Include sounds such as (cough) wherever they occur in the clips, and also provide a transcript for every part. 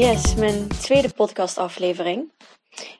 Yes, mijn tweede podcastaflevering.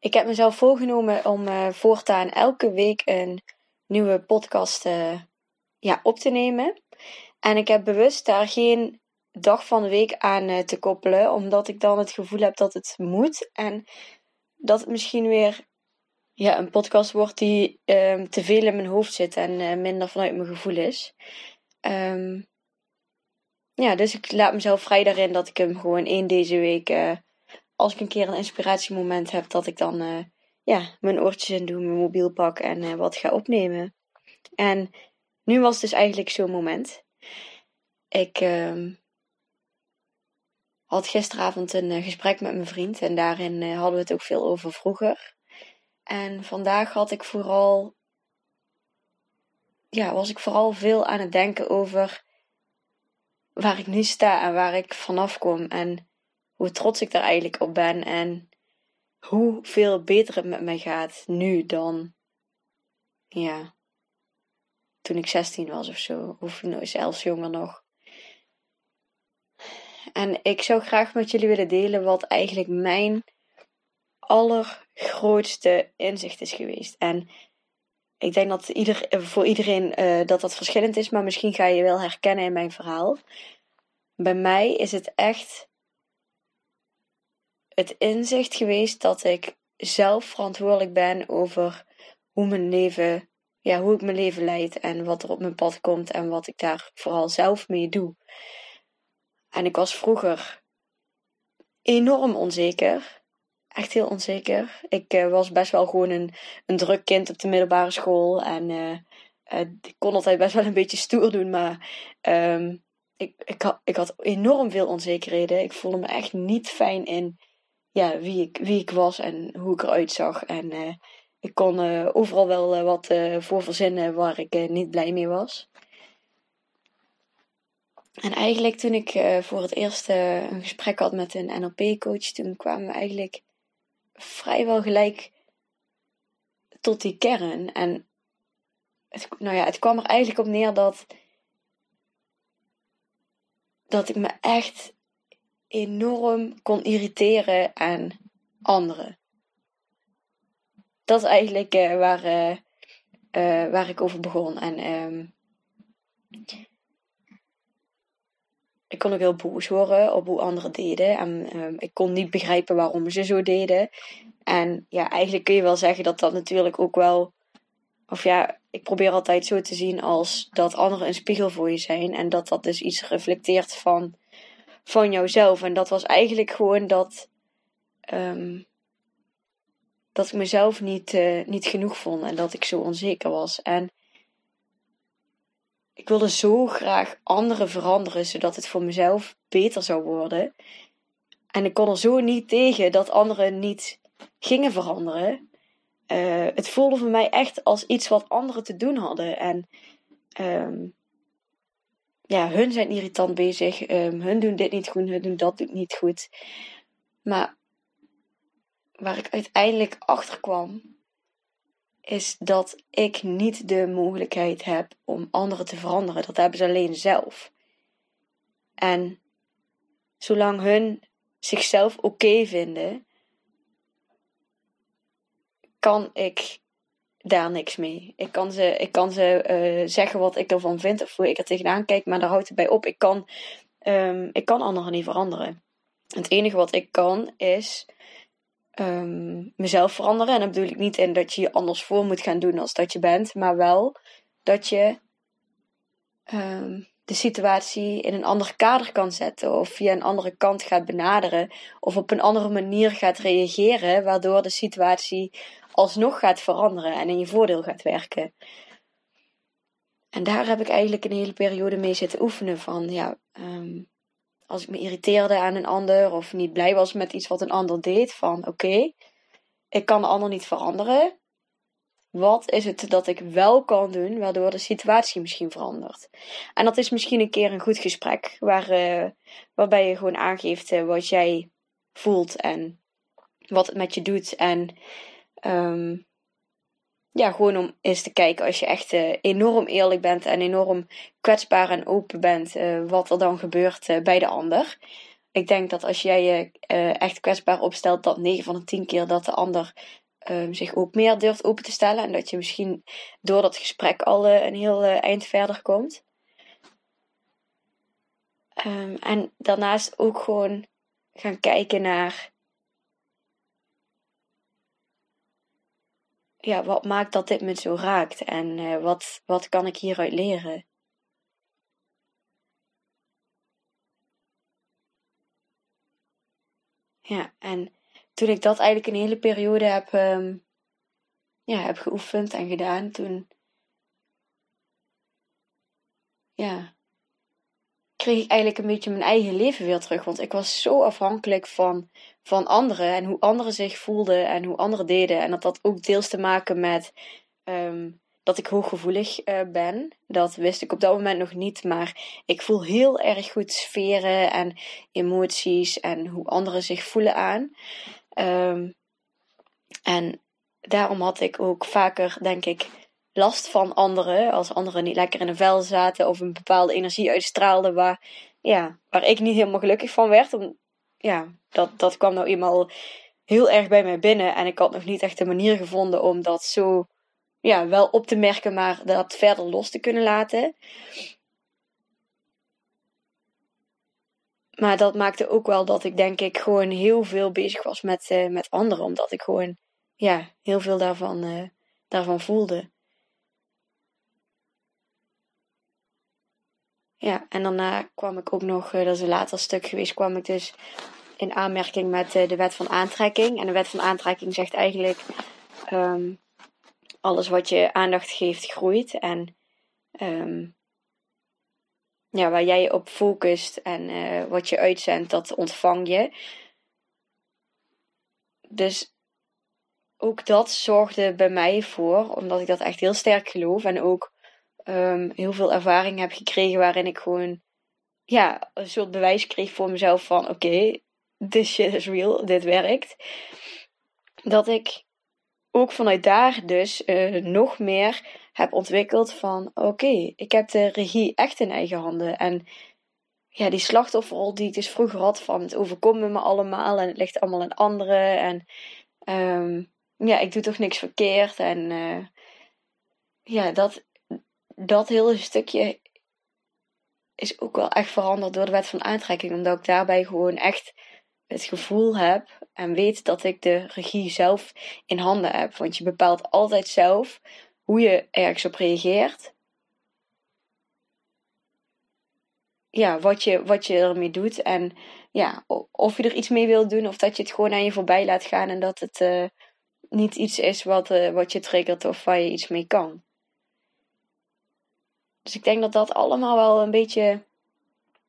Ik heb mezelf voorgenomen om uh, voortaan elke week een nieuwe podcast uh, ja, op te nemen. En ik heb bewust daar geen dag van de week aan uh, te koppelen, omdat ik dan het gevoel heb dat het moet. En dat het misschien weer ja, een podcast wordt die ehm, te veel in mijn hoofd zit en minder vanuit mijn gevoel is. Um, ja, dus ik laat mezelf vrij daarin dat ik hem gewoon één deze week, uh, als ik een keer een inspiratiemoment heb, dat ik dan uh, ja, mijn oortjes in doe, mijn mobiel pak en uh, wat ga opnemen. En nu was dus eigenlijk zo'n moment. Ik uh, had gisteravond een gesprek met mijn vriend en daarin hadden we het ook veel over vroeger. En vandaag had ik vooral, ja, was ik vooral veel aan het denken over waar ik nu sta en waar ik vanaf kom. En hoe trots ik daar eigenlijk op ben. En hoeveel beter het met mij gaat nu dan, ja, toen ik 16 was of zo. Of zelfs jonger nog. En ik zou graag met jullie willen delen wat eigenlijk mijn allergrootste inzicht is geweest. En ik denk dat ieder, voor iedereen uh, dat dat verschillend is, maar misschien ga je wel herkennen in mijn verhaal. Bij mij is het echt het inzicht geweest dat ik zelf verantwoordelijk ben over hoe mijn leven, ja, hoe ik mijn leven leid en wat er op mijn pad komt en wat ik daar vooral zelf mee doe. En ik was vroeger enorm onzeker echt heel onzeker. Ik uh, was best wel gewoon een, een druk kind op de middelbare school. En uh, uh, ik kon altijd best wel een beetje stoer doen. Maar um, ik, ik, had, ik had enorm veel onzekerheden. Ik voelde me echt niet fijn in ja, wie, ik, wie ik was en hoe ik eruit zag. En ik kon overal wel wat voor verzinnen waar ik niet blij mee was. En eigenlijk toen ik voor het eerst een gesprek had met een NLP-coach, toen kwamen we eigenlijk vrijwel gelijk tot die kern. En het, nou ja, het kwam er eigenlijk op neer dat, dat ik me echt enorm kon irriteren aan anderen. Dat is eigenlijk uh, waar, uh, uh, waar ik over begon. En um, ik kon ook heel boos worden op hoe anderen deden. En ehm, ik kon niet begrijpen waarom ze zo deden. En ja, eigenlijk kun je wel zeggen dat dat natuurlijk ook wel. Of ja, ik probeer altijd zo te zien als dat anderen een spiegel voor je zijn. En dat dat dus iets reflecteert van, van jouzelf. En dat was eigenlijk gewoon dat. Um, dat ik mezelf niet, uh, niet genoeg vond en dat ik zo onzeker was. En ik wilde zo graag anderen veranderen, zodat het voor mezelf beter zou worden. En ik kon er zo niet tegen dat anderen niet gingen veranderen. Uh, het voelde voor mij echt als iets wat anderen te doen hadden. En um, ja, hun zijn irritant bezig. Um, hun doen dit niet goed, hun doen dat niet goed. Maar waar ik uiteindelijk achter kwam, is dat ik niet de mogelijkheid heb om anderen te veranderen. Dat hebben ze alleen zelf. En zolang hun zichzelf oké vinden, kan ik daar niks mee. Ik kan ze, ik kan ze uh, zeggen wat ik ervan vind of hoe ik er tegenaan kijk, maar daar houdt het bij op. Ik kan, um, ik kan anderen niet veranderen. Het enige wat ik kan is um, mezelf veranderen. En dan bedoel ik niet in dat je je anders voor moet gaan doen als dat je bent, maar wel dat je um, de situatie in een ander kader kan zetten of via een andere kant gaat benaderen of op een andere manier gaat reageren, waardoor de situatie alsnog gaat veranderen en in je voordeel gaat werken. En daar heb ik eigenlijk een hele periode mee zitten oefenen van, ja, ehm, als ik me irriteerde aan een ander of niet blij was met iets wat een ander deed, van oké, ik kan de ander niet veranderen. Wat is het dat ik wel kan doen, waardoor de situatie misschien verandert? En dat is misschien een keer een goed gesprek, waar, uh, waarbij je gewoon aangeeft uh, wat jij voelt en wat het met je doet. En um, ja, gewoon om eens te kijken als je echt uh, enorm eerlijk bent en enorm kwetsbaar en open bent, wat er dan gebeurt bij de ander. Ik denk dat als jij je echt kwetsbaar opstelt, dat 9 van de 10 keer dat de ander um, zich ook meer durft open te stellen. En dat je misschien door dat gesprek al een heel eind verder komt. Um, en daarnaast ook gewoon gaan kijken naar. Ja, wat maakt dat dit me zo raakt? En uh, wat, wat kan ik hieruit leren? Ja, en toen ik dat eigenlijk een hele periode heb, um, ja, heb geoefend en gedaan, toen ja, kreeg ik eigenlijk een beetje mijn eigen leven weer terug. Want ik was zo afhankelijk van, van anderen en hoe anderen zich voelden en hoe anderen deden. En dat had ook deels te maken met um, dat ik hooggevoelig uh, ben. Dat wist ik op dat moment nog niet, maar ik voel heel erg goed sferen en emoties en hoe anderen zich voelen aan. Um, en daarom had ik ook vaker, denk ik, last van anderen. Als anderen niet lekker in een vel zaten of een bepaalde energie uitstraalden waar, ja, waar ik niet helemaal gelukkig van werd. Ja, dat, dat kwam nou eenmaal heel erg bij mij binnen. En ik had nog niet echt een manier gevonden om dat zo ja, wel op te merken, maar dat verder los te kunnen laten. Maar dat maakte ook wel dat ik denk ik gewoon heel veel bezig was met, uh, met anderen. Omdat ik gewoon ja, heel veel daarvan, uh, daarvan voelde. Ja, en daarna kwam ik ook nog, uh, dat is een later stuk geweest, kwam ik dus in aanmerking met de wet van aantrekking. En de wet van aantrekking zegt eigenlijk: um, alles wat je aandacht geeft, groeit. En um, ja, waar jij je op focust en uh, wat je uitzendt, dat ontvang je. Dus ook dat zorgde bij mij voor, omdat ik dat echt heel sterk geloof en ook um, heel veel ervaring heb gekregen waarin ik gewoon ja, een soort bewijs kreeg voor mezelf van oké, this shit is real, dit werkt. Dat ik ook vanuit daar dus uh, nog meer heb ontwikkeld van oké, ik heb de regie echt in eigen handen. En ja, die slachtofferrol die ik dus vroeger had van het overkomt me allemaal en het ligt allemaal aan anderen. En um, ja, ik doe toch niks verkeerd. En uh, ja, dat, dat hele stukje is ook wel echt veranderd door de wet van aantrekking. Omdat ik daarbij gewoon echt het gevoel heb en weet dat ik de regie zelf in handen heb. Want je bepaalt altijd zelf hoe je ergens op reageert. Ja, wat je, wat je ermee doet. En ja, of je er iets mee wilt doen of dat je het gewoon aan je voorbij laat gaan en dat het uh, niet iets is wat, uh, wat je triggert of waar je iets mee kan. Dus ik denk dat dat allemaal wel een beetje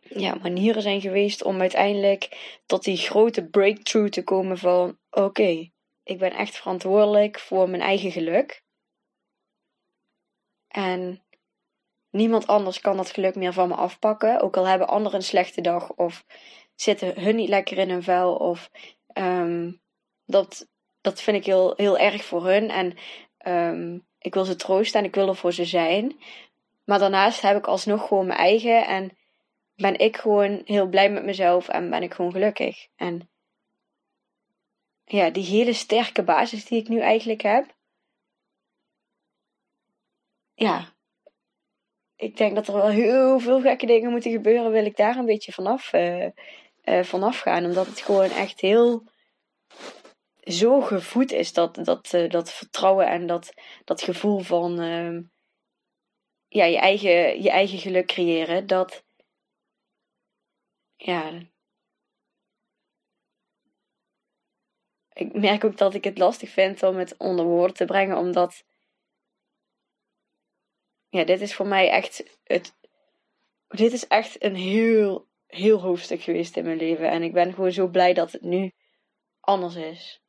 ja, manieren zijn geweest om uiteindelijk tot die grote breakthrough te komen van oké, ik ben echt verantwoordelijk voor mijn eigen geluk. En niemand anders kan dat geluk meer van me afpakken. Ook al hebben anderen een slechte dag of zitten hun niet lekker in hun vel. Of um, dat, dat vind ik heel, heel erg voor hun. En um, ik wil ze troosten en ik wil er voor ze zijn. Maar daarnaast heb ik alsnog gewoon mijn eigen. En ben ik gewoon heel blij met mezelf en ben ik gewoon gelukkig. En ja, die hele sterke basis die ik nu eigenlijk heb. Ja, ik denk dat er wel heel veel gekke dingen moeten gebeuren. Wil ik daar een beetje vanaf, uh, vanaf gaan. Omdat het gewoon echt heel zo gevoed is. Dat, dat, uh, dat vertrouwen en dat, dat gevoel van. Ja, je, eigen, je eigen geluk creëren, dat. Ja. Ik merk ook dat ik het lastig vind om het onder woorden te brengen, omdat. Ja, dit is voor mij echt het. Dit is echt een heel, heel hoofdstuk geweest in mijn leven. En ik ben gewoon zo blij dat het nu anders is.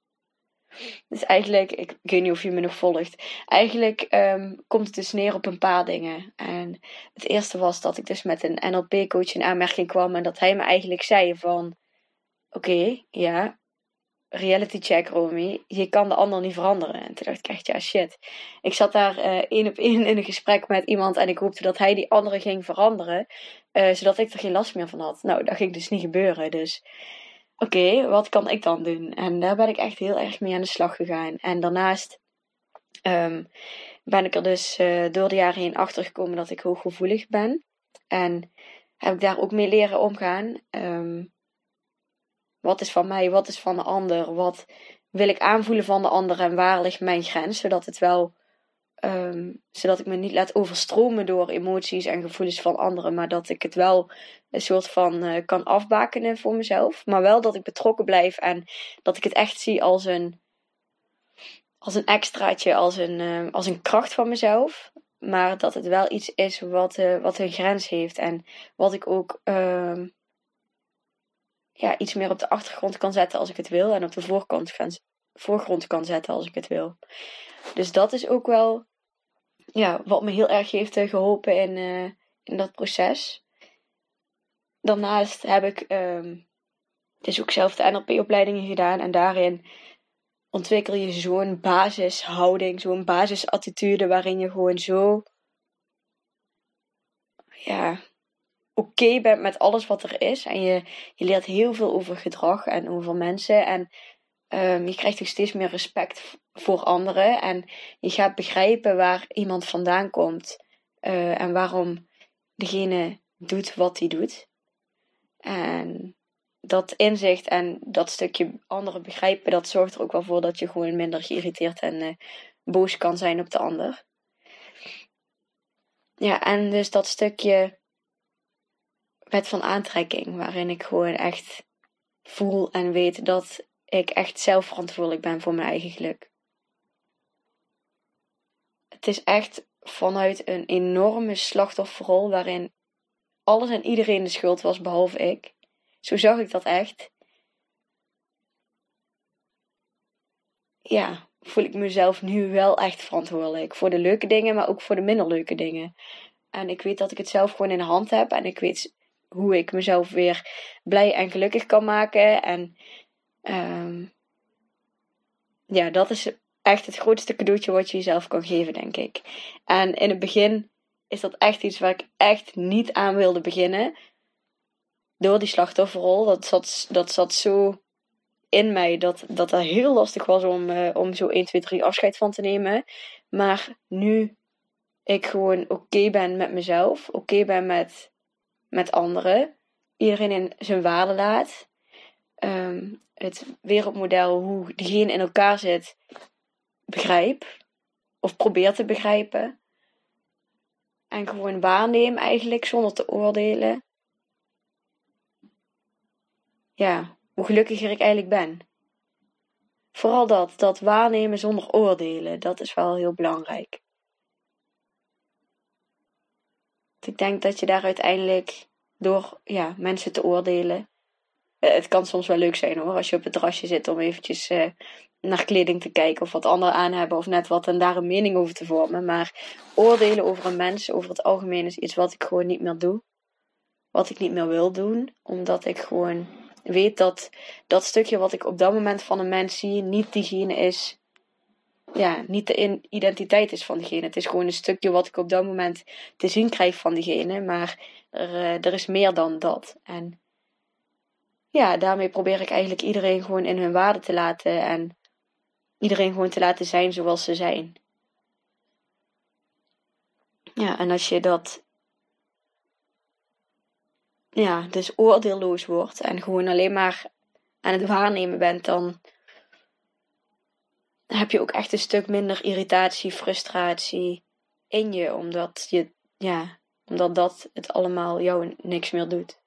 Dus eigenlijk, ik, weet niet of je me nog volgt. Eigenlijk ehm, komt het dus neer op een paar dingen. En het eerste was dat ik dus met een NLP-coach in aanmerking kwam. En dat hij me eigenlijk zei van... Oké, ja, reality check Romy. Je kan de ander niet veranderen. En toen dacht ik echt, ja shit. Ik zat daar uh, één op één in een gesprek met iemand. En ik hoopte dat hij die andere ging veranderen. Uh, zodat ik er geen last meer van had. Nou, dat ging dus niet gebeuren. Dus oké, wat kan ik dan doen? En daar ben ik echt heel erg mee aan de slag gegaan. En daarnaast um, ben ik er dus uh, door de jaren heen achter gekomen dat ik hooggevoelig ben. En heb ik daar ook mee leren omgaan. Um, wat is van mij, wat is van de ander? Wat wil ik aanvoelen van de ander en waar ligt mijn grens? Zodat het wel Um, zodat ik me niet laat overstromen door emoties en gevoelens van anderen, maar dat ik het wel een soort van uh, kan afbakenen voor mezelf. Maar wel dat ik betrokken blijf en dat ik het echt zie als een, als een extraatje, als een, uh, als een kracht van mezelf. Maar dat het wel iets is wat, uh, wat een grens heeft en wat ik ook ehm, ja, iets meer op de achtergrond kan zetten als ik het wil en op de voorkant, voorgrond kan zetten als ik het wil. Dus dat is ook wel ja, wat me heel erg heeft eh, geholpen in, uh, in dat proces. Daarnaast heb ik dus ook zelf de NLP-opleidingen gedaan. En daarin ontwikkel je zo'n basishouding, zo'n basisattitude waarin je gewoon zo ja, oké bent met alles wat er is. En je, je leert heel veel over gedrag en over mensen. En um, je krijgt ook steeds meer respect voor anderen. En je gaat begrijpen waar iemand vandaan komt uh, en waarom degene doet wat hij doet. En dat inzicht en dat stukje anderen begrijpen, dat zorgt er ook wel voor dat je gewoon minder geïrriteerd en uh, boos kan zijn op de ander. Ja, en dus dat stukje wet van aantrekking, waarin ik gewoon echt voel en weet dat ik echt zelf verantwoordelijk ben voor mijn eigen geluk. Het is echt vanuit een enorme slachtofferrol waarin alles en iedereen de schuld was behalve ik. Zo zag ik dat echt. Ja, voel ik mezelf nu wel echt verantwoordelijk voor de leuke dingen, maar ook voor de minder leuke dingen. En ik weet dat ik het zelf gewoon in de hand heb en ik weet hoe ik mezelf weer blij en gelukkig kan maken. En um, ja, dat is echt het grootste cadeautje wat je jezelf kan geven, denk ik. En in het begin is dat echt iets waar ik echt niet aan wilde beginnen. Door die slachtofferrol. Dat zat, dat zat zo in mij dat dat heel lastig was om, uh, om zo 1, 2, 3 afscheid van te nemen. Maar nu ik gewoon oké ben met mezelf, oké ben met, met anderen, iedereen in zijn waarde laat. Um, het wereldmodel, hoe diegene in elkaar zit, begrijp. Of probeer te begrijpen. En gewoon waarneem eigenlijk zonder te oordelen. Ja, hoe gelukkiger ik eigenlijk ben. Vooral dat, dat waarnemen zonder oordelen, dat is wel heel belangrijk. Ik denk dat je daar uiteindelijk door ja, mensen te oordelen het kan soms wel leuk zijn hoor, als je op het terrasje zit om eventjes uh, naar kleding te kijken of wat anderen aan hebben of net wat en daar een mening over te vormen. Maar oordelen over een mens over het algemeen is iets wat ik gewoon niet meer doe. Wat ik niet meer wil doen, omdat ik gewoon weet dat dat stukje wat ik op dat moment van een mens zie, niet diegene is. Ja, niet de identiteit is van diegene. Het is gewoon een stukje wat ik op dat moment te zien krijg van diegene. Maar er, uh, er is meer dan dat. En ja, daarmee probeer ik eigenlijk iedereen gewoon in hun waarde te laten en iedereen gewoon te laten zijn zoals ze zijn. Ja, en als je dat, ja, dus oordeelloos wordt en gewoon alleen maar aan het waarnemen bent, dan heb je ook echt een stuk minder irritatie, frustratie in je, omdat je ja, omdat dat het allemaal jou niks meer doet.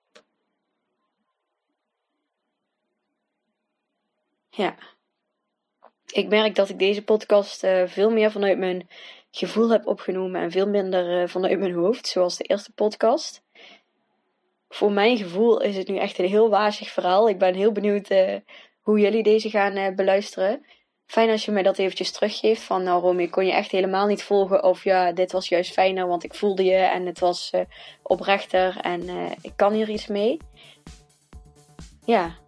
Ja. Ik merk dat ik deze podcast uh, veel meer vanuit mijn gevoel heb opgenomen en veel minder uh, vanuit mijn hoofd, zoals de eerste podcast. Voor mijn gevoel is het nu echt een heel wazig verhaal. Ik ben heel benieuwd uh, hoe jullie deze gaan beluisteren. Fijn als je mij dat eventjes teruggeeft. Van nou Romy, kon je echt helemaal niet volgen. Of ja, dit was juist fijner, want ik voelde je en het was oprechter en ik kan hier iets mee. Ja,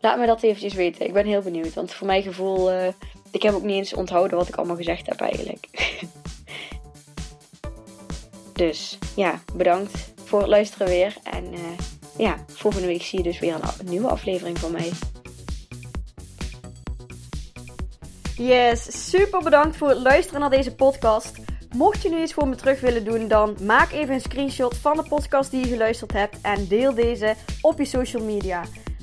Laat me dat eventjes weten. Ik ben heel benieuwd. Want voor mijn gevoel, uh, ik heb ook niet eens onthouden wat ik allemaal gezegd heb eigenlijk. (laughs) dus ja, bedankt voor het luisteren weer. En uh, ja, volgende week zie je dus weer een, nieuwe aflevering van mij. Yes, super bedankt voor het luisteren naar deze podcast. Mocht je nu iets voor me terug willen doen, dan maak even een screenshot van de podcast die je geluisterd hebt en deel deze op je social media.